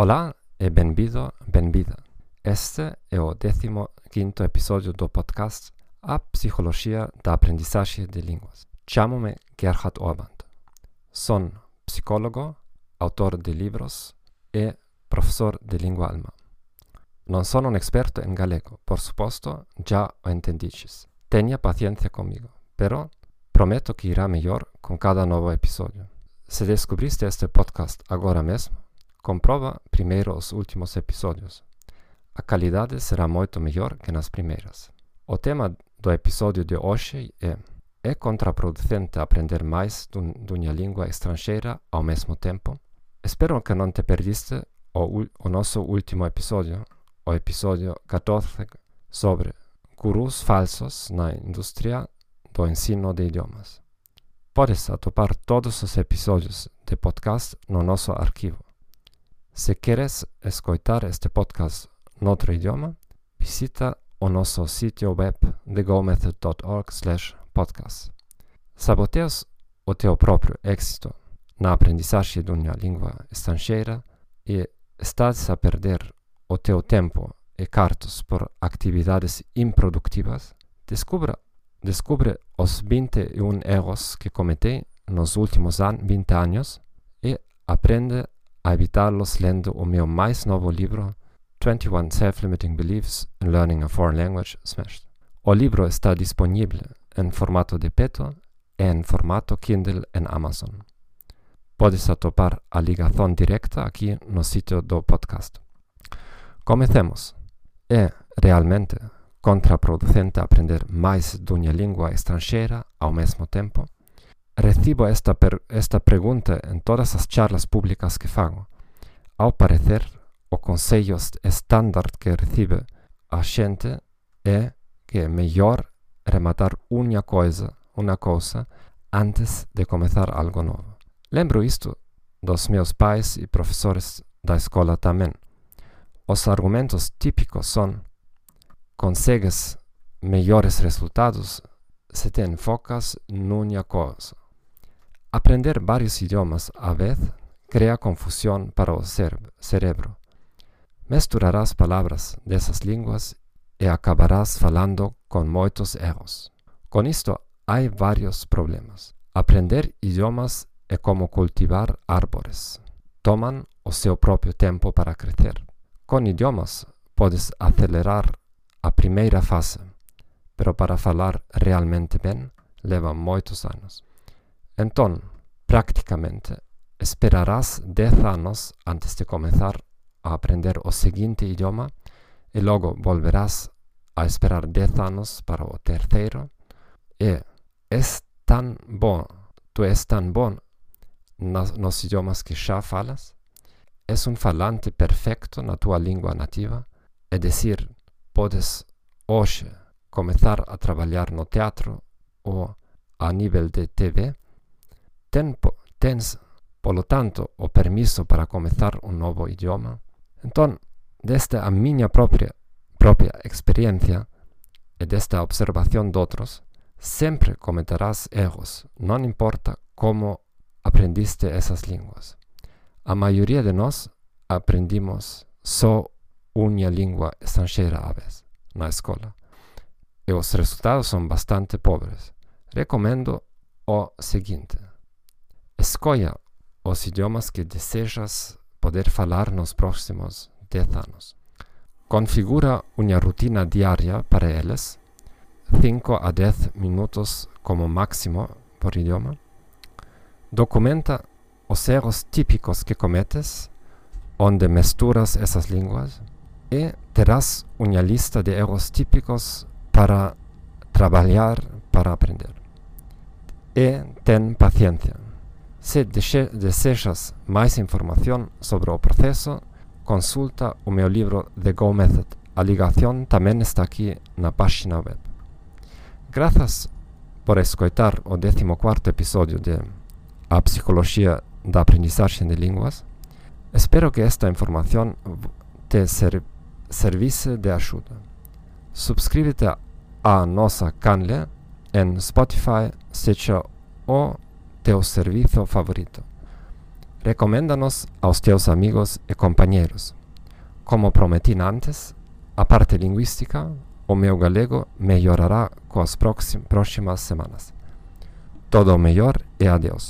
Olá e bem-vindo. Este é o 15 episódio do podcast A Psicologia da Aprendizagem de Línguas. Chamo-me Gerhard Orband. Sou psicólogo, autor de livros e professor de língua alemã. Não sou um experto em galego, por suposto, já o entendistes. Tenha paciência comigo, pero prometo que irá melhor com cada novo episódio. Se descobriste este podcast agora mesmo, comprova primeiro os últimos episódios. A qualidade será muito melhor que nas primeiras. O tema do episódio de hoje é É contraproducente aprender mais de uma língua estrangeira ao mesmo tempo? Espero que não te perdiste o, o nosso último episódio, o episódio 14, sobre gurus falsos na indústria do ensino de idiomas. Podes atopar todos os episódios de podcast no nosso arquivo. Se queres escutar este podcast noutro idioma, visita o nosso sítio web thegomethod.org/podcast. Saboteas o teu próprio êxito na aprendizagem de uma língua estrangeira e estás a perder o teu tempo e cartas por atividades improductivas, descubra, descubre os 21 erros que cometi nos últimos 20 anos e aprende a evitá-los lendo o meu mais novo livro, 21 Self-Limiting Beliefs in Learning a Foreign Language Smashed. O livro está disponível em formato de peto e em formato Kindle em Amazon. Podes atopar a ligação direta aqui no sítio do podcast. Comecemos. É realmente contraproducente aprender mais de uma língua estrangeira ao mesmo tempo? Recibo esta, esta pergunta em todas as charlas públicas que fago. Ao parecer, o conselho estándar que recebe a gente é que é melhor rematar uma coisa, uma coisa antes de começar algo novo. Lembro isto dos meus pais e professores da escola também. Os argumentos típicos são: consegues melhores resultados se te enfocas numa coisa. Aprender vários idiomas à vez cria confusão para o cérebro. Misturarás palavras dessas línguas e acabarás falando com muitos erros. Com isto, há vários problemas. Aprender idiomas é como cultivar árvores. Tomam o seu próprio tempo para crescer. Com idiomas, podes acelerar a primeira fase, pero para falar realmente bem, leva muitos anos. Então, praticamente, esperarás 10 anos antes de começar a aprender o seguinte idioma e logo volverás a esperar 10 anos para o terceiro. E é tão bom, tu és tão bom nos, nos idiomas que já falas? És um falante perfeito na tua língua nativa? É dizer, podes hoje começar a trabalhar no teatro ou a nível de TV? Ten, tens, polo tanto, o permisso para começar um novo idioma? Então, desde a minha própria, própria experiência e desta observação de outros, sempre cometerás erros, não importa como aprendiste essas línguas. A maioria de nós aprendimos só uma língua estrangeira à vez na escola. E os resultados são bastante pobres. Recomendo o seguinte: escolha os idiomas que desejas poder falar nos próximos 10 anos. Configura uma rotina diária para eles, 5 a 10 minutos como máximo por idioma Documenta os erros típicos que cometes, onde misturas essas línguas, e terás uma lista de erros típicos para trabalhar para aprender. E ten paciência. Se desejas mais informação sobre o processo, consulta o meu livro The Go Method. A ligação também está aqui na página web. Graças por escutar o 14 episódio de a psicologia da aprendizagem de línguas. Espero que esta informação te ser, servisse de ajuda. Subscreve-te a nossa canal em Spotify, seja o teu serviço favorito. Recoméndanos aos teus amigos e companheiros. Como prometi antes, a parte linguística, o meu galego melhorará com as próximas semanas. Todo o melhor e adeus.